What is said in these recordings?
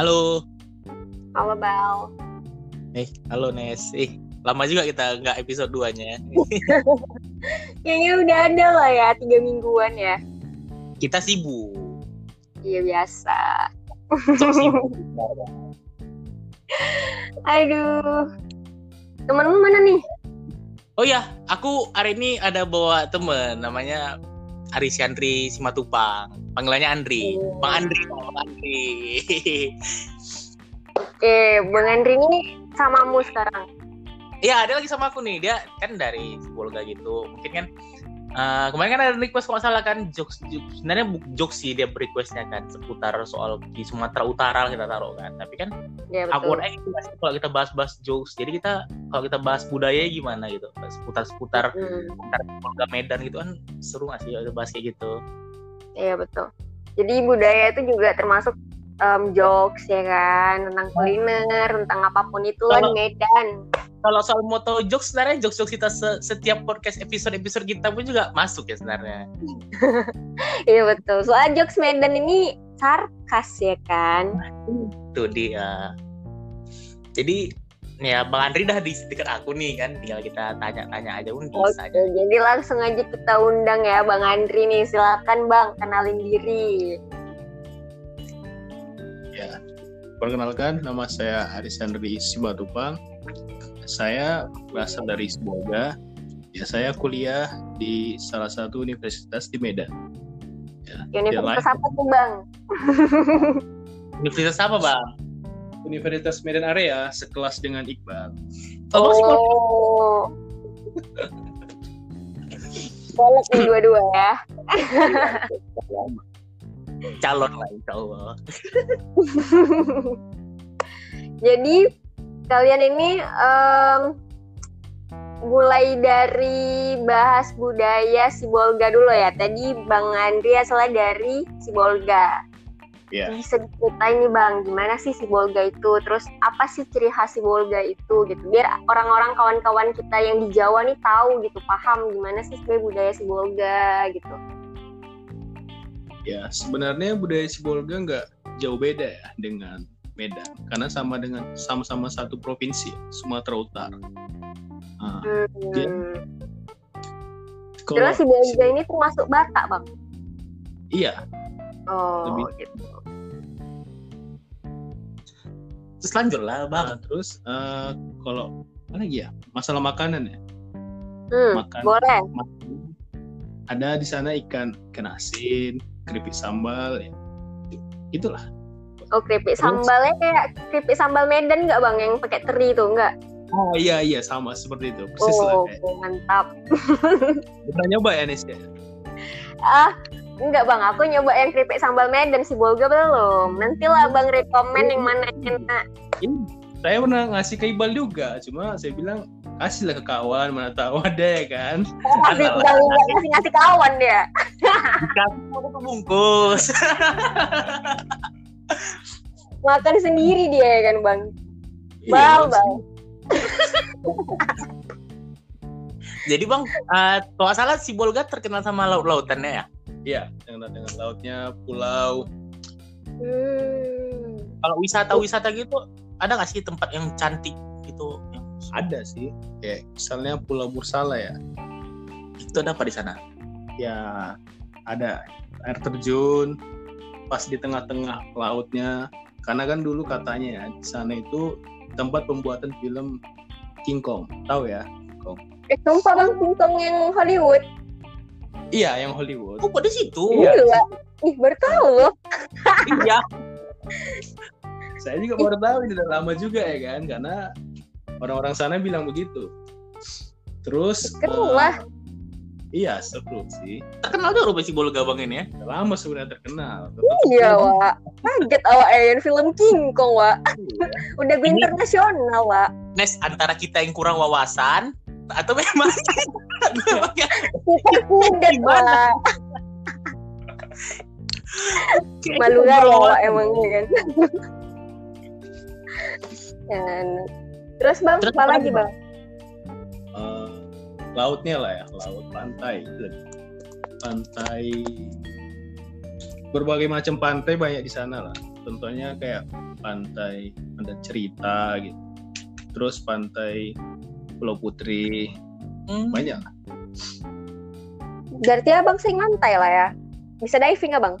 Halo. Halo Bal. Eh, halo Nes. Eh, lama juga kita nggak episode 2-nya. Kayaknya udah ada lah ya, tiga mingguan ya. kita sibuk. Iya biasa. Sibuk. Aduh. Temenmu mana nih? Oh ya, aku hari ini ada bawa temen namanya Aris Yandri Simatupang. Panggilannya Andri. Oh. Bang Andri, Bang Andri. Eh, Bang Andri ini samamu sekarang. Iya, ada lagi sama aku nih. Dia kan dari Bolga gitu. Mungkin kan eh, kemarin kan ada request kalau salah kan jokes, jokes sebenarnya jokes sih dia requestnya kan seputar soal di Sumatera Utara kita taruh kan. Tapi kan Ya aku eh kalau kita bahas-bahas jokes jadi kita kalau kita bahas budaya gimana gitu seputar-seputar Hmm, Polda Medan gitu kan seru nggak sih kalau bahas kayak gitu? Iya betul. Jadi budaya itu juga termasuk em, jokes ya kan tentang kuliner, tentang apa pun itu lah Medan. Kalau soal moto jokes sebenarnya jokes jokes kita se- setiap podcast episode episode kita pun juga masuk ya sebenarnya Iya betul. Soal jokes Medan ini sarkas ya kan. itu dia jadi ya Bang Andri dah di dekat aku nih kan tinggal kita tanya-tanya aja pun Oke, bisa aja. jadi langsung aja kita undang ya Bang Andri nih. Silakan Bang, kenalin diri. Perkenalkan nama saya Arisandri Simatupang. Saya berasal dari Sibolga. Ya, saya kuliah di salah satu universitas di Medan. Ya, Universitas lain. apa tuh Bang? Universitas apa bang? Universitas Medan Area sekelas dengan Iqbal. Oh. Oh. Boleh dua-dua ya. Calon lah insya Allah. Jadi kalian ini em, mulai dari bahas budaya Sibolga dulu ya. Tadi Bang Andri asalnya dari Sibolga. Ya, Bisa diceritain nih Bang, gimana sih Sibolga itu? Terus apa sih ciri khas Sibolga itu gitu? Biar orang-orang kawan-kawan kita yang di Jawa nih tahu gitu, paham gimana sih sebenarnya budaya Sibolga gitu. Ya sebenarnya budaya Sibolga nggak jauh beda ya dengan Medan, karena sama dengan sama-sama satu provinsi, Sumatera Utara. Nah. Hmm. kalau Terus Sibolga ini termasuk Batak Bang? iya, Oh, Lebih. gitu. Terus lanjut lah bang. Nah, terus eh, kalau apa lagi ya masalah makanan ya Hmm, makan boleh. makan- ada di sana ikan ikan asin keripik sambal ya itulah Oh, keripik Terus? sambalnya kayak keripik sambal Medan nggak bang yang pakai teri itu nggak? oh iya iya sama seperti itu persis lah Oh, kayak mantap. pernah nyoba ya Nes ya Ah, enggak bang, aku nyoba yang keripik sambal Medan si Bolga belum. Nanti lah bang rekomen yang mana yang enak. ini saya pernah ngasih ke Iqbal juga cuma saya bilang kasih lah ke kawan mana tahu ada ya kan Oh, udah nggak ngasih ngasih kawan dia. Dikasih mau kebungkus. Makan sendiri dia ya kan bang. Iya, Bal Mas. bang. Jadi bang, eh kalau nggak salah si Bolga terkenal sama laut-lautannya ya. iya dengan dengan lautnya pulau Hmm. Kalau wisata-wisata gitu, ada nggak sih tempat yang cantik gitu? Yang ada sih kayak misalnya Pulau Mursala ya itu ada apa di sana? ya ada air terjun pas di tengah-tengah lautnya karena kan dulu katanya ya di sana itu tempat pembuatan film King Kong tahu ya Eh, sumpah bang, singkong yang Hollywood. iya yang Hollywood Oh, kok di situ? Iya. Gila. Ih, baru tahu loh. iya. saya juga baru tahu ini udah lama juga ya kan karena orang-orang sana bilang begitu terus eh, lah. Iya seru sih Terkenal tuh rupanya si Bolga bang ini ya. Udah lama sebenarnya terkenal Iya, Wak. Kaget awak ya film King Kong, Wak. Iya. Udah Ini- internasional, Wak. Nes antara kita yang kurang wawasan atau memang Kita kudet? Wak. Malu gak ya, Wak, emangnya kan. Dan terus bang, Terus apa lagi, bang? Lautnya lah ya laut pantai pantai berbagai macam pantai banyak di sana lah contohnya kayak pantai ada cerita gitu terus pantai Pulau Putri Hmm. banyak Berarti abang sering lantai lah ya. Bisa diving abang?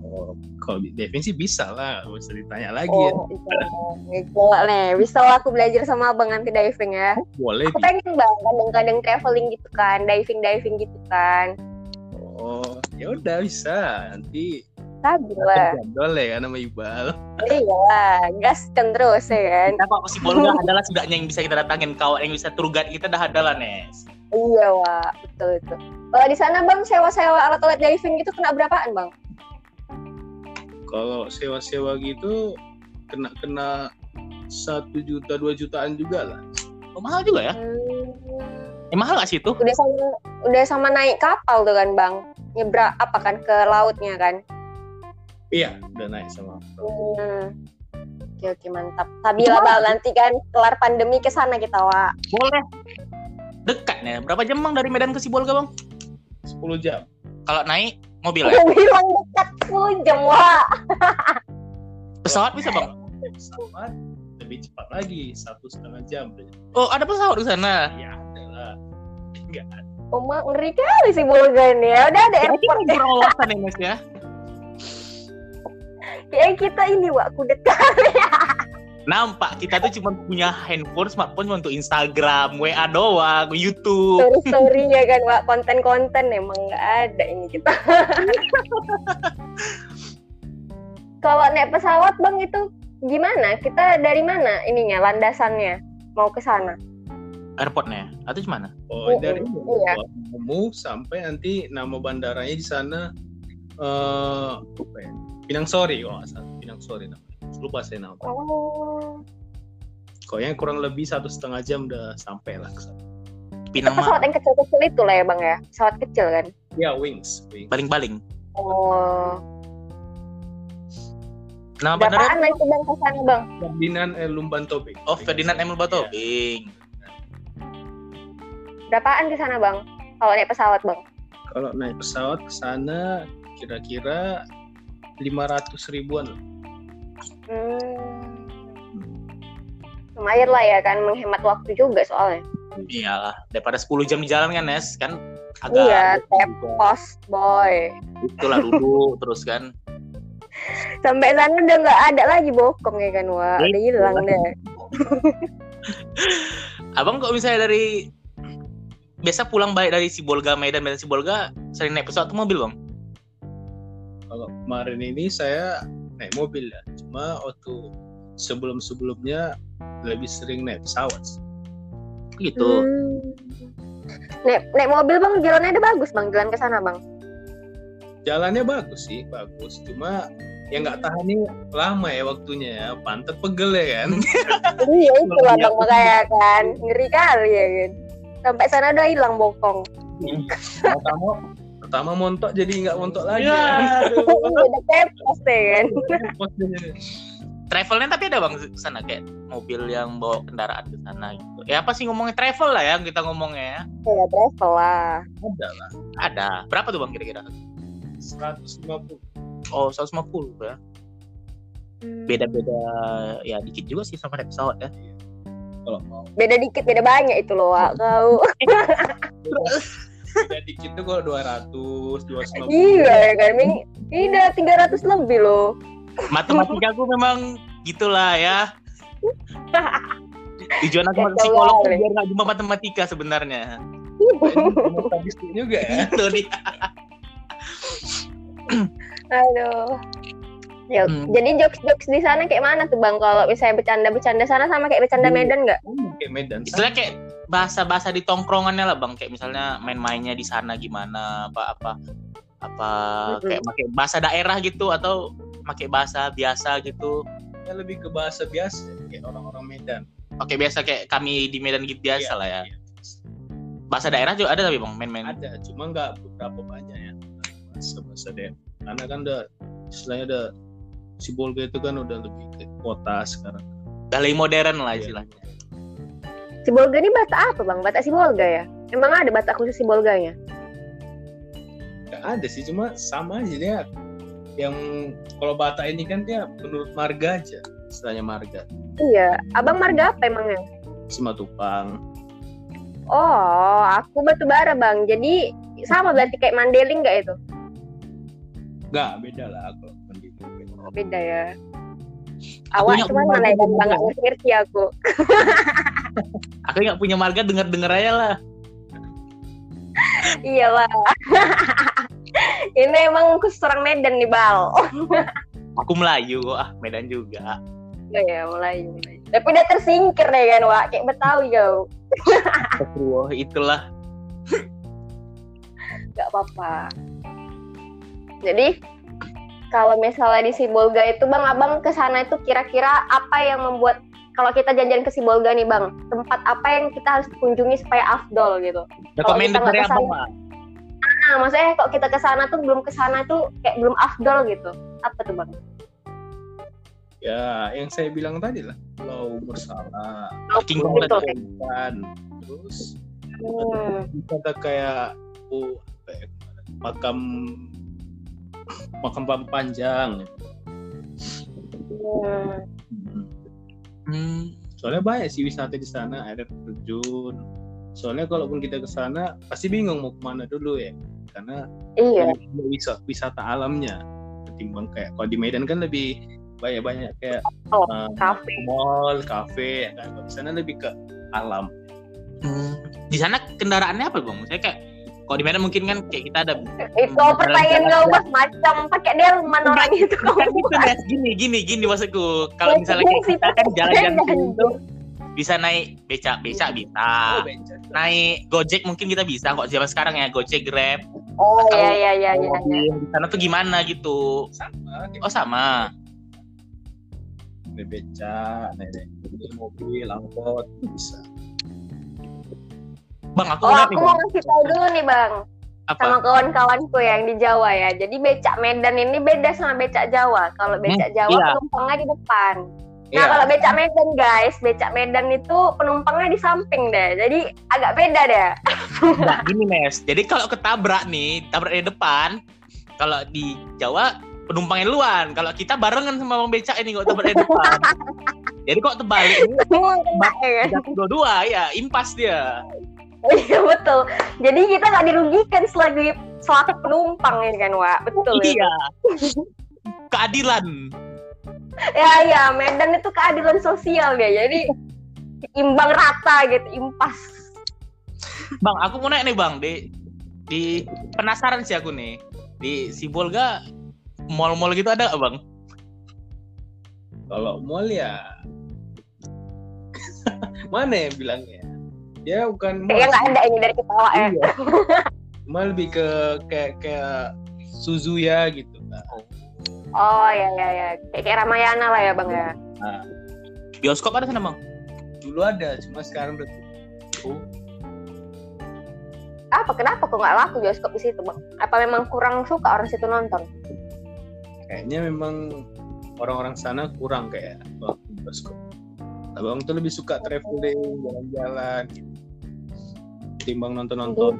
oh, kalau di diving sih bisa lah nggak usah ditanya lagi ya. Oh, iya. Gila nih. Bisa lah aku belajar sama abang nanti diving ya. boleh Aku pengen bang, kadang-kadang traveling gitu kan, diving-diving gitu kan. oh ya udah bisa nanti Sabi lah. jadwal ya kan sama Iqbal Iya lah, gaskan terus ya kan. Kita kok si Bolga adalah setidaknya yang bisa kita datangin kawan yang bisa guide kita dah ada lah Nes. Iya wah, betul itu. Kalau di sana bang sewa-sewa alat-alat diving gitu kena berapaan bang? Kalau sewa-sewa gitu kena kena satu juta dua jutaan juga lah Oh, mahal juga ya? Hmm. Eh, mahal gak sih itu? Udah sama udah sama naik kapal tuh kan bang, nyebrak apa kan ke lautnya kan? iya udah naik sama Hmm. Oke oke mantap. Sabila bal nanti kan kelar pandemi ke sana kita wa. Boleh. Dekat nih. Berapa jam bang dari Medan ke Sibolga bang? 10 jam Kalau naik mobil ya? Bilang dekat 10 jam wa. Pesawat bisa bang? pesawat lebih cepat lagi satu setengah jam Oh ada pesawat di sana. ya adalah enggak ada Oma ngeri kali sih Bulga ini ya. Udah ada airport kan kurang wawasan ya Nes ya? kayak kita ini wa kudet Nampak kita tuh cuma punya handphone, smartphone cuma untuk Instagram, WA doang, YouTube. story storynya kan wa konten-konten emang nggak ada ini kita. Kalau naik pesawat bang itu gimana? Kita dari mana ininya landasannya mau ke sana? Airportnya atau gimana? oh Oh, dari iya. kamu sampai nanti nama bandaranya di sana eh ya? Pinang Sori salah Pinang Sori namanya lupa saya nama Oh. Pokoknya kurang lebih satu setengah jam udah sampai lah. Pinang Pesawat yang kecil-kecil itu lah ya bang ya. Pesawat kecil kan. ya wings, wings. baling-baling. Oh. Nama bandarnya Berapaan nanti bang ke sana bang? Ferdinand El Lumban Tobing Oh Ferdinand Emil Iya. Batobing. Berapaan ke sana bang? Kalau naik pesawat bang? kalau naik pesawat ke sana kira-kira 500 ribuan lah. Hmm. Lumayan lah ya kan menghemat waktu juga soalnya. Iyalah, daripada 10 jam di jalan kan Nes, kan agak Iya, tepos boy. itulah duduk terus kan. Sampai sana udah nggak ada lagi bokong ya kan wah, Iya. udah hilang deh. Abang kok misalnya dari biasa pulang balik dari Sibolga Medan Medan Sibolga sering naik pesawat atau mobil bang? Kalau kemarin ini saya naik mobil ya. Cuma waktu sebelum-sebelumnya lebih sering naik pesawat. Gitu. Hmm. Naik, naik mobil bang, jalannya ada bagus bang, jalan ke sana bang. Jalannya bagus sih, bagus. Cuma yang nggak tahan nih lama ya waktunya ya. Pantat pegel ya kan. Iya itu lah bang makanya kan, ngeri kali ya kan. Sampai sana udah hilang bokong. pertama, pertama montok jadi nggak montok lagi. Ya, tepos deh kan. Travelnya tapi ada bang ke sana kayak mobil yang bawa kendaraan ke sana gitu. Ya apa sih ngomongnya travel lah ya kita ngomongnya ya. Ya travel lah. Ada lah. Ada. Berapa tuh bang kira-kira? 150. Oh 150 ya. Beda-beda ya dikit juga sih sama naik pesawat ya. Kalau mau Beda dikit, beda banyak itu loh. Kau. beda dikit tuh kalau 200, 250. Iya ya kan, Ming. Tidak 300 lebih loh. Matematika aku memang gitulah ya. Tujuan aku masuk psikolog tuh biar nggak cuma matematika sebenarnya. Statistik juga ya. Itu nih. Aduh. Ya, Hmm. Jadi jokes-jokes di sana kayak mana tuh bang? Kalau misalnya bercanda-bercanda sana sama kayak bercanda Hmm. Medan nggak? Kayak Medan. Istilahnya kayak bahasa-bahasa di tongkrongannya lah bang. Kayak misalnya main-mainnya di sana gimana, apa-apa, apa kayak pakai bahasa daerah gitu atau pakai bahasa biasa gitu. Ya lebih ke bahasa biasa kayak orang-orang Medan. Oke biasa kayak kami di Medan gitu biasa Iya, lah ya. iya. Bahasa daerah juga ada tapi bang main-main. Ada, cuma nggak beberapa banyak ya. Bahasa bahasa daerah. Karena kan udah istilahnya udah si Bolga itu kan udah lebih ke kota sekarang. Udah lebih modern lah Iya. istilahnya. Si Bolga ini Batak apa bang? Batak si Bolga ya? Emang ada Batak khusus si Bolganya? Nggak ada sih, cuma sama aja dia yang kalau Bata ini kan dia menurut marga aja istilahnya marga Iya, abang marga apa emangnya? Simatupang Oh, aku batu bara bang. Jadi sama berarti kayak Mandeling nggak itu? nggak beda lah kalau mending Oh, beda ya. Aku Awak cuman mana bang nggak ngerti aku. Aku nggak punya marga denger denger aja lah. Iyalah. Ini emang khusus orang Medan nih bal. Aku Melayu kok ah Medan juga. Oh ya mulai. Tapi udah tersingkir deh kan Wak. Kayak Betawi kau. Wah itulah. Gak apa-apa. Jadi kalau misalnya di Sibolga itu bang, abang ke sana itu kira-kira apa yang membuat kalau kita jajan ke Sibolga nih bang, tempat apa yang kita harus kunjungi supaya afdol gitu? Nggak dari apa kesana- Pak? Nah, maksudnya kalau kita ke sana tuh belum ke sana tuh kayak belum afdol gitu. Apa tuh bang? ya yang saya bilang tadi lah kalau bersalah King Betul. Kong Betul. tadi. kan terus Hmm. wisata kayak oh, apa ya, makam makam panjang Hmm. Hmm. soalnya banyak sih wisata di sana air terjun soalnya kalaupun kita ke sana pasti bingung mau ke mana dulu ya karena Iya. wisata, wisata alamnya ketimbang kayak kalau di Medan kan lebih banyak banyak kayak Oh, kafe. mall kafe ya kan kalau di sana lebih ke alam Hmm. Di sana kendaraannya apa bang? Saya kayak kalau di Medan mungkin kan kayak kita ada Itu pertanyaan kau bang macam pakai delman orang itu. kau. kan gitu gini gini gini maksudku. Kalau misalnya kayak kita kan jalan-jalan itu bisa naik becak becak bisa Oh, naik gojek mungkin kita bisa kok zaman sekarang ya gojek grab. Oh Atau- iya iya iya iya. mobil di sana tuh gimana gitu? Sama oh sama. naik beca naik naik mobil angkot bisa bang aku Oh aku nih mau ngasih tahu dulu nih bang apa sama kawan-kawanku yang di Jawa ya. Jadi becak Medan ini beda sama becak Jawa. Kalau becak Jawa iya. penumpangnya di depan. Nah Iya. kalau becak Medan guys, becak Medan itu penumpangnya di samping deh. Jadi agak beda deh. Nah, gini Mes jadi kalau ketabrak nih tabrak di depan kalau di Jawa penumpangnya luan kalau kita barengan sama bang becak ini kok tabrak di depan jadi kok terbalik ini jatuh dua-dua ya impas dia Iya betul. Jadi kita nggak dirugikan selagi selaku penumpang ini kan, Wak. Betul ya. iya keadilan Ya ya, Medan itu keadilan sosial ya. Jadi imbang rata gitu, impas. bang aku mau nanya nih bang di di penasaran sih aku nih di Sibolga mall-mall gitu ada nggak bang kalau mall ya mana ya bilangnya dia bukan mall Kayaknya nggak ada ini dari ketawa ya. Iya. mall lebih ke kayak kayak Suzuya gitu nah, Oh ya ya ya, kayak, kayak Ramayana lah ya bang ya. bioskop ada sana bang dulu ada cuma sekarang udah tutup. Apa kenapa kok nggak laku bioskop di situ bang? Apa memang kurang suka orang situ nonton? kayaknya memang orang-orang sana kurang kayak waktu bioskop abang tuh lebih suka traveling jalan-jalan gitu. ketimbang nonton-nonton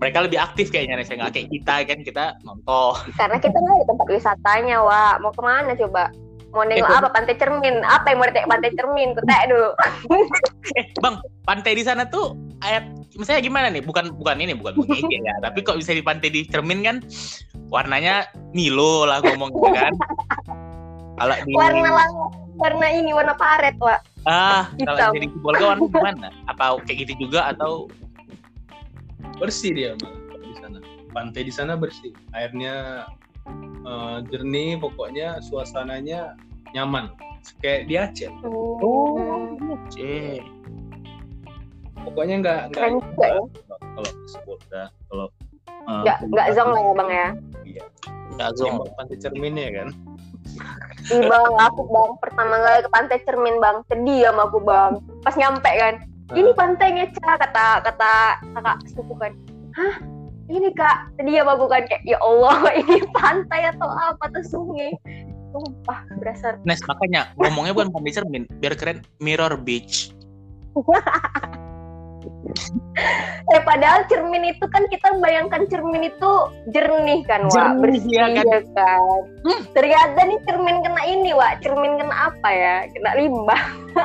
mereka lebih aktif kayaknya nih saya nggak kayak kita kan kita nonton Karena kita nggak ada tempat wisatanya, Wak. Mau ke mana coba? Mau nengok Eh, apa? Pantai Cermin. Apa yang mau ditek Pantai Cermin? Kutek dulu. eh bang pantai di sana tuh ayat misalnya gimana nih bukan bukan ini bukan begini ya tapi kok bisa di pantai di cermin kan warnanya Milo lah ngomongnya kan kalau di Warna lang warna ini warna paret, Wak. ah hitam. kalau jadi Sibolga warna gimana? Apa kayak gitu juga atau? Bersih dia malah di sana. Pantai di sana bersih. Airnya eh, jernih pokoknya suasananya nyaman. Kayak di Aceh. Oh. Cek pokoknya nggak nggak ya. kalau kalau eh, Nggak nggak zong lah ya, Bang ya. iya zong Tembok pantai cerminnya kan Ih bang, aku bang pertama kali ke pantai cermin bang, sedih sama aku bang. Pas nyampe kan, ini pantainya cak kata kata kakak sepupu kan. Hah? Ini kak, sedih sama aku kan kayak ya Allah ini pantai atau apa tuh sungai. Sumpah berasa Nes makanya ngomongnya bukan pantai cermin biar keren Mirror Beach eh padahal cermin itu kan kita bayangkan cermin itu jernih kan Wak Jernih, bersih iya kan? ya kan Hmm. ternyata nih cermin kena ini Wak cermin kena apa ya kena limbah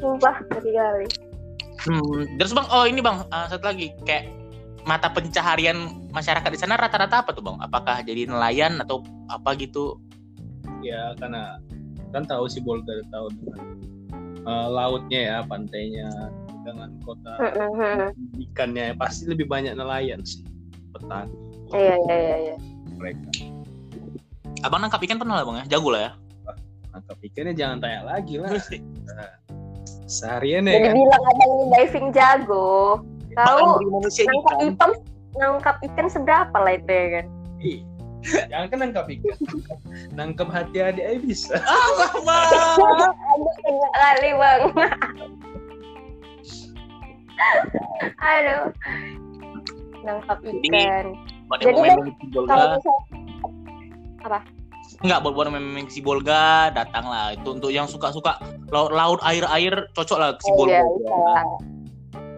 sumpah kali Hmm, terus bang, oh ini bang, uh, satu lagi kayak mata pencaharian masyarakat di sana rata-rata apa tuh bang? Apakah jadi nelayan atau apa gitu? ya karena kan tahu sih Bolga tahu dengan eh, lautnya ya pantainya dengan kota ikannya pasti lebih banyak nelayan sih petani. Iya iya iya iya. Mereka. Abang nangkap ikan pernah lah bang ya? Jago lah ya. tangkap ikannya jangan tanya lagi lah. Seharian ya jadi kan? bilang abang ini diving jago. Tahu nangkap ikan. ikan nangkap ikan seberapa lah itu ya kan? Ih, jangan kan nangkap ikan nangkap hati adik aja bisa. Ah, bang. aduh. Kena kali bang aduh nangkap ikan Jadi, Bolga, kalau misal enggak buat buat main si Bolga, datang lah. Itu untuk yang suka-suka laut, laut air-air cocok lah si Oh, Bolga. iya, bisa lah.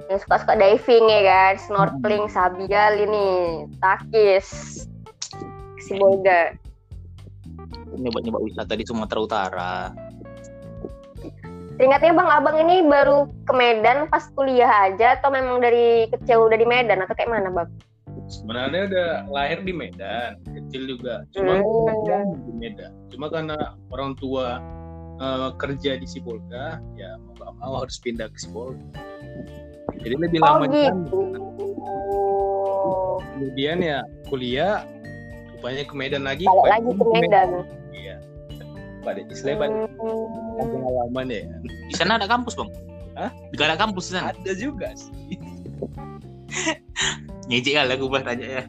yang suka-suka diving ya kan snorkeling sabial ini takis si bolga Nyoba-nyoba wisata di Sumatera Utara. Ingatnya bang abang ini baru ke Medan pas kuliah aja atau memang dari kecil udah di Medan atau kayak mana bang? sebenarnya udah lahir di Medan kecil juga cuma Hmm. di Medan cuma karena orang tua eh, kerja di Sibolga ya mau gak mau harus pindah ke Sibolga jadi lebih Oh lama di sana. gitu. kemudian ya kuliah rupanya ke Medan lagi Balik lagi ke Medan. iya pada istilahnya pada Hmm. pengalaman ya Di sana ada kampus bang? Hah? Gak ada kampus di sana. ada juga sih Ngejek kali aku bah tanya ya.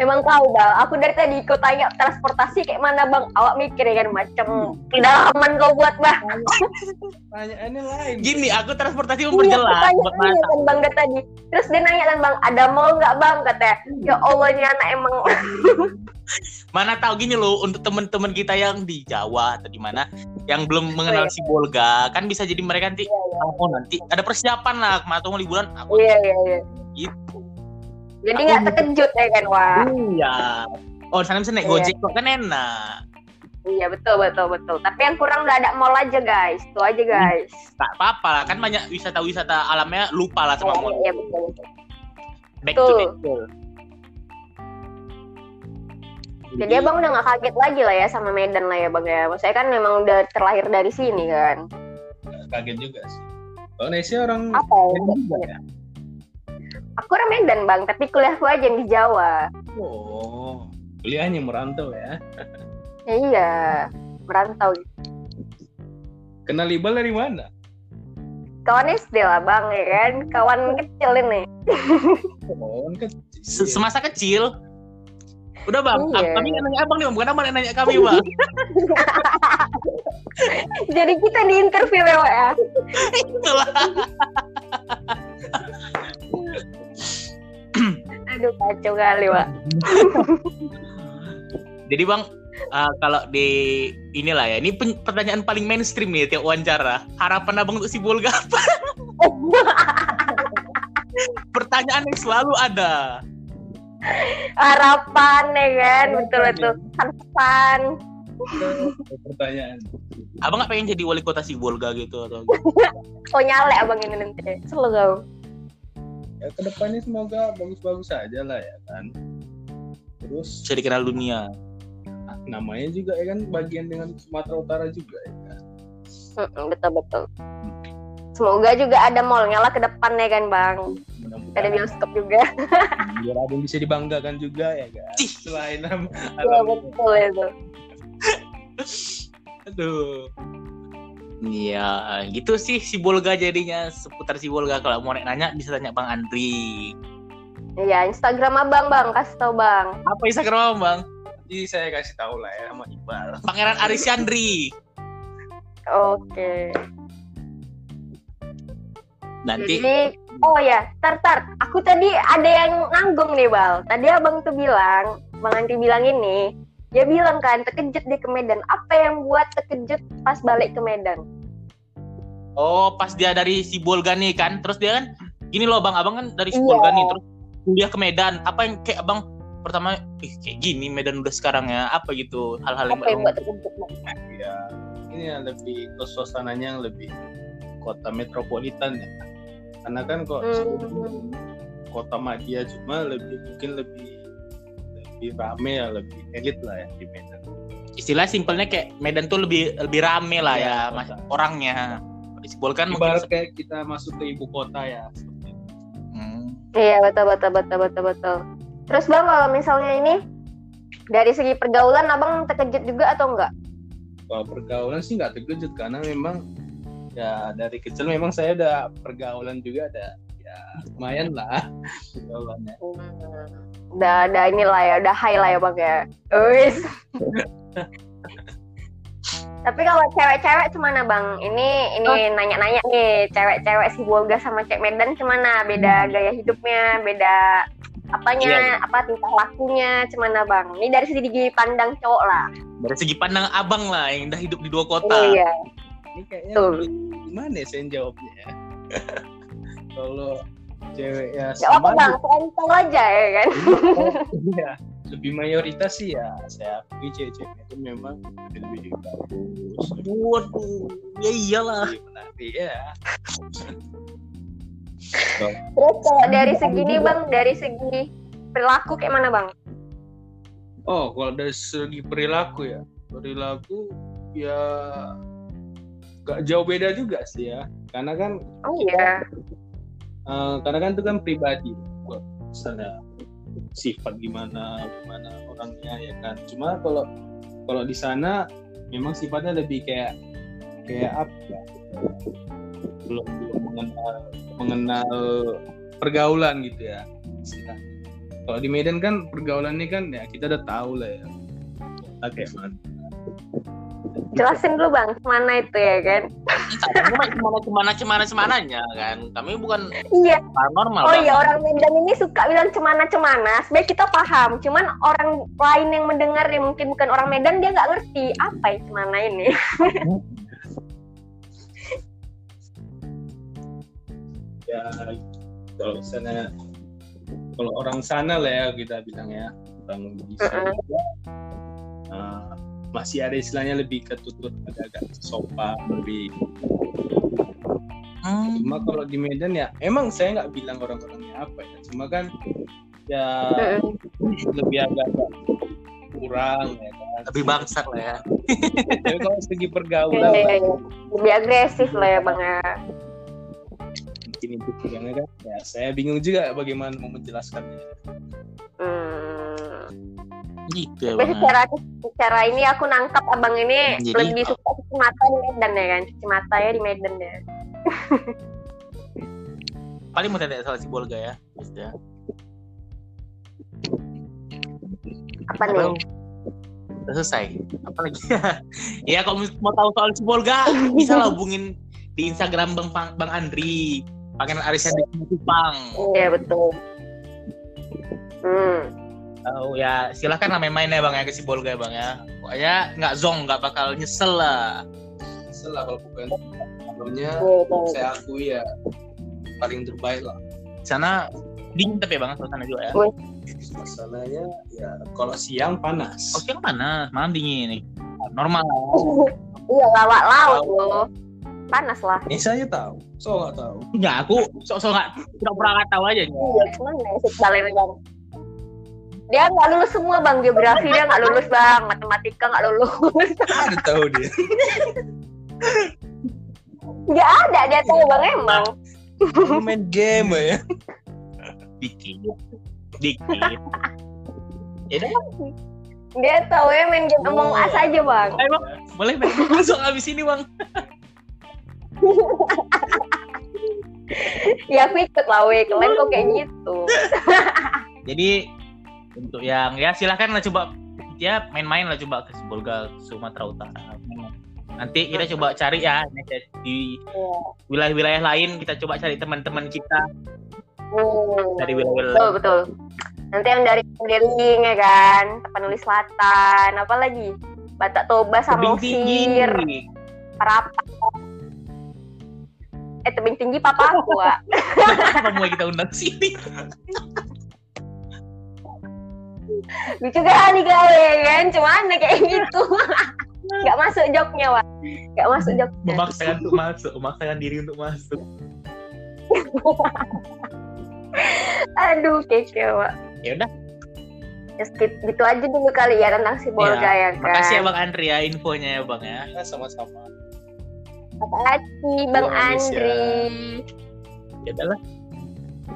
Emang tahu bang, aku dari tadi ikut tanya transportasi kayak mana bang? Awak mikir ya kan macam kedalaman kau buat bang. pertanyaannya lain Gini, aku transportasi Iya, memperjelas buat tanya kan bang dari tadi. Terus dia nanya kan bang, ada mall nggak bang? Katanya, ya Allah ini anak emang. Mana tahu gini loh untuk teman-teman kita yang di Jawa atau di mana yang belum mengenal iya. si Bolga kan bisa jadi mereka nanti oh nanti ada persiapan lah tuh liburan aku Iya iya iya. gitu. Jadi nggak terkejut ya kan wah. Iya. Oh, sana bisa naik Iya. Gojek kok kan enak. Iya betul betul betul. Tapi yang kurang udah ada mall aja guys. Itu aja guys. Tak apa-apa lah, kan banyak wisata-wisata alamnya lupa lah sama mall. Iya betul betul. Back to Betul. Jadi abang udah nggak kaget lagi lah ya sama Medan lah ya bang ya. Maksudnya kan memang udah terlahir dari sini kan. kaget juga sih kalau Nesya orang Apa? ya? Medan juga ya Aku orang Medan bang, tapi kuliahku aja yang di Jawa. oh kuliahnya merantau ya Ya, iya, merantau. kenal Iqbal dari mana Kawan SD lah bang ya kan, kawan kecil ini. oh kan Se- Semasa kecil. Udah bang, Iya. kami nggak nanya abang nih bang, bukan abang yang nanya kami bang. Jadi kita di interview ya, ya. Itulah. Aduh kacau kali pak. Jadi bang, uh, kalau di inilah ya, ini pen- pertanyaan paling mainstream nih tiap wawancara. Harapan abang untuk si Bolga apa? Pertanyaan yang selalu ada. Harapan ya kan, betul betul. Harapan. pertanyaan Abang nggak pengen jadi wali kota si Bolga gitu atau? Oh nyale abang ini nanti. Selalu kau. Ya ke depannya semoga bagus-bagus aja lah ya kan terus Bisa dikenal dunia. namanya juga ya kan bagian dengan Sumatera Utara juga ya kan betul betul. Semoga juga ada mallnya lah ke depannya kan bang. Ada bioskop juga. biar ada yang bisa dibanggakan juga ya kan selain alam, Iya alam betul itu. Aduh. Iya, gitu sih si Bolga jadinya seputar si Bolga. Kalau mau nanya bisa tanya Bang Andri. Iya Instagram abang bang, kasih tau bang. Apa Instagram Bang? Jadi saya kasih tahu lah ya sama Iqbal Pangeran Arisyandri. Oke. Nanti Jadi, oh ya, tar tar. Aku tadi ada yang nanggung nih bal. Tadi abang tuh bilang, bang Andri bilang ini, dia bilang kan terkejut dia ke Medan. Apa yang buat terkejut pas balik ke Medan? Oh, pas dia dari Sibolga nih kan, terus dia kan gini loh bang, abang kan dari Iya. Sibolga nih, terus kuliah ke Medan. Apa yang kayak abang pertama, ih kayak gini Medan udah sekarang ya, apa gitu hal-hal yang Apa yang buat terkejut ya ini yang lebih ke suasananya yang lebih kota metropolitan ya karena kan kok Hmm. kota Madia cuma lebih mungkin lebih lebih rame ya lebih elit lah ya di Medan istilah simpelnya kayak Medan tuh lebih lebih rame lah Iya, ya, kota. mas orangnya. Di Sibolga kan mungkin ibarat kayak kita masuk ke ibu kota ya. Hmm. Iya betul betul betul betul betul. Terus bang kalau misalnya ini dari segi pergaulan abang terkejut juga atau enggak? kalau pergaulan sih nggak terkejut karena memang ya dari kecil memang saya ada pergaulan juga ada ya lumayan lah pergaulannya Udah ada inilah ya, udah high lah ya bang ya. Wis. Tapi kalau cewek-cewek cemana bang? Ini ini nanya-nanya nih, cewek-cewek si Bolga sama cewek Medan cemana? Beda gaya hidupnya, beda apanya, Iya. apa tingkah lakunya, cemana bang? Ini dari segi pandang cowok lah. Dari segi pandang abang lah yang udah hidup di dua kota. Iya. ini kayaknya lebih- gimana ya saya jawabnya ya kalau cewek ya Gak apa bang, kontol aja ya kan. Iya, lebih mayoritas sih ya saya akui cewek-cewek itu memang lebih bagus lebih Waduh, ya iyalah. menarik ya Terus kalau dari segi ini bang, dari segi perilaku kayak mana bang? oh kalau dari segi perilaku ya perilaku ya gak jauh beda juga sih ya karena kan Oh iya. Eh, karena kan itu kan pribadi Buat misalnya sifat gimana gimana orangnya ya kan. Cuma kalau kalau di sana memang sifatnya lebih kayak kayak apa ya? Belum belum mengenal mengenal pergaulan gitu ya kalau di Medan kan pergaulannya kan ya kita udah tahu lah ya kayak mana Jelasin dulu bang, ke mana itu ya kan? Cuma cemana cemana cemana cemananya kan. Kami bukan Iya. paranormal. Oh iya orang Medan ini suka bilang cemana-cemana. Sebenarnya kita paham, cuman orang lain yang mendengar yang mungkin bukan orang Medan dia nggak ngerti apa ya cemana ini. ya kalau sana kalau orang sana lah ya kita bilang ya orang di sana uh, masih ada istilahnya lebih ketutur agak-agak sopan lebih Hmm. cuma kalau di Medan ya emang saya nggak bilang orang-orangnya apa ya cuma kan ya lebih agak-agak kurang ya kan Lebih bangsat lah ya. tapi kalau segi pergaulan iya, iya. Lebih agresif lah ya bang ya. mungkin itu kurangnya kan ya saya bingung juga bagaimana mau menjelaskannya Hmm. Gitu ya Tapi secara secara ini aku nangkap abang ini Jadi- lebih suka cuci mata di Medan ya kan? Cuci mata ya di Medan ya. Paling mau tanya soal si Bolga ya. Just ya. Apa nih? Udah selesai. Apa lagi? ya kalau mau tahu soal si Bolga bisa lah hubungin di Instagram Bang Bang, Bang Andri. Pangeran Arisan di Kupang. Iya betul. Hmm. Tahu ya silahkan lah main-main ya bang ya ke si Bolga ya bang ya. Pokoknya nggak zong nggak bakal nyesel lah. Setelah kalau bukan sebelumnya saya akui ya paling terbaik lah Di sana dingin tapi ya bang suasana juga ya. Masalahnya ya kalau siang panas Oh siang panas, malam dingin nih. Normal lah. Iya lawak laut loh. Panas lah. ini saya tahu so nggak tahu Ya aku sok-sok nggak tidak pernah nggak tahu aja. Iya, cuman ya sekali bang. Dia nggak lulus semua bang geografi dia nggak lulus bang, matematika nggak lulus. ada tahu dia Nggak ada dia tahu bang emang. Main game ya Dikit, dikit. Ya Dia tahu ya main game Among Us aja bang. bang, boleh bang. Langsung abis ini bang. Ya aku ikut lah weh, kalian kok kayak gitu. Jadi untuk yang ya silahkan lah coba ya main-main lah coba ke Bolga Sumatera Utara. Nanti kita coba cari ya di wilayah-wilayah lain kita coba cari teman-teman kita Hmm. dari wilayah Betul betul. Nanti yang dari Deling ya kan, Tapanuli Selatan, apa lagi? Batak Toba, tebing tinggi. Samosir, Parapat. eh tebing tinggi papa aku mau kita undang sini? lucu kali kali kan cuman kayak gitu nggak masuk joknya Wak. nggak masuk joknya Memaksakan untuk masuk, memaksakan diri untuk masuk. aduh keke Wak. Ya udah, Ya, skip gitu aja dulu kali ya tentang si Bolga ya, kan makasih ya Bang Andri ya infonya ya Bang ya. Ya, sama-sama. Makasih Bang Iya, ya. Andri Ya udahlah.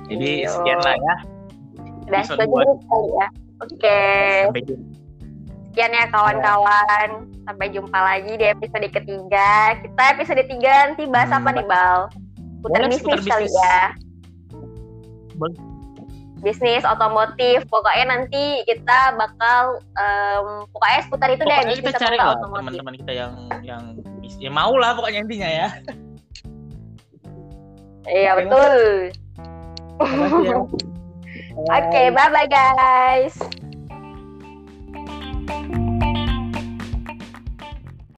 Jadi Iya. sekian lah ya. udah dulu kali ya oke Sampai jumpa. sekian ya kawan-kawan sampai jumpa lagi di episode ketiga kita episode tiga nanti bahas Hmm. apa nih Bal putar bisnis kali ya Boleh. bisnis otomotif pokoknya nanti kita bakal em, pokoknya seputar itu deh Pokoknya kita bisnis cari lah teman-teman kita yang yang ya mau lah pokoknya intinya ya. iya betul Makasih ya. oke bye bye guys